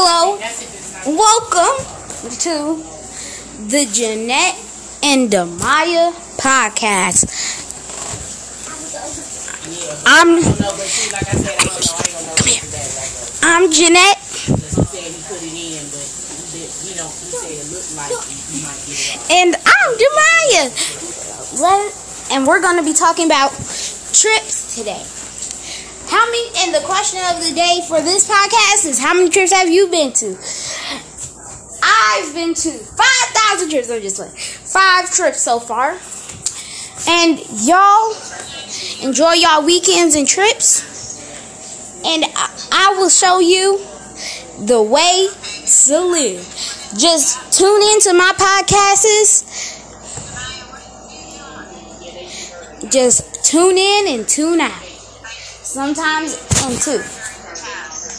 Hello, welcome to the Jeanette and Demaya podcast. I'm I'm Jeanette, and I'm Demaya. And we're gonna be talking about trips today. How many? And the question of the day for this podcast is: How many trips have you been to? I've been to five thousand trips. I'm just like five trips so far. And y'all enjoy y'all weekends and trips. And I, I will show you the way to live. Just tune into my podcasts. Just tune in and tune out sometimes in two.